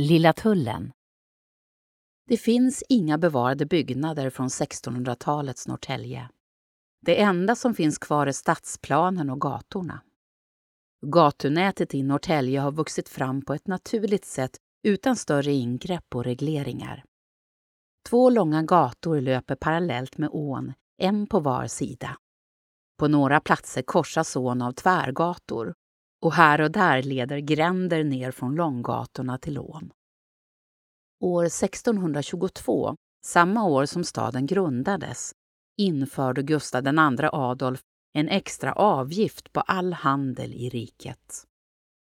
Lilla Tullen Det finns inga bevarade byggnader från 1600-talets Norrtälje. Det enda som finns kvar är stadsplanen och gatorna. Gatunätet i Norrtälje har vuxit fram på ett naturligt sätt utan större ingrepp och regleringar. Två långa gator löper parallellt med ån, en på var sida. På några platser korsas ån av tvärgator och här och där leder gränder ner från långgatorna till ån. År 1622, samma år som staden grundades, införde Gustav II Adolf en extra avgift på all handel i riket.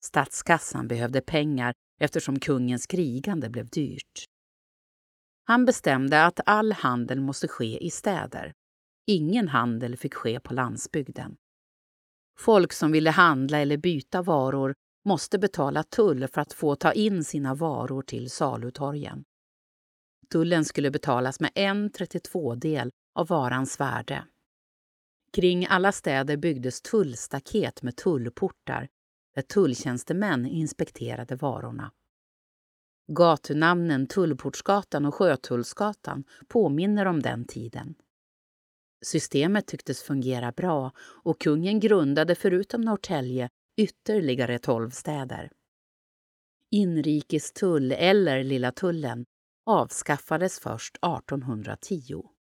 Statskassan behövde pengar eftersom kungens krigande blev dyrt. Han bestämde att all handel måste ske i städer. Ingen handel fick ske på landsbygden. Folk som ville handla eller byta varor måste betala tull för att få ta in sina varor till salutorgen. Tullen skulle betalas med en 32-del av varans värde. Kring alla städer byggdes tullstaket med tullportar där tulltjänstemän inspekterade varorna. Gatunamnen Tullportsgatan och Sjötullsgatan påminner om den tiden. Systemet tycktes fungera bra och kungen grundade förutom Norrtälje ytterligare tolv städer. Inrikestull, eller Lilla tullen, avskaffades först 1810.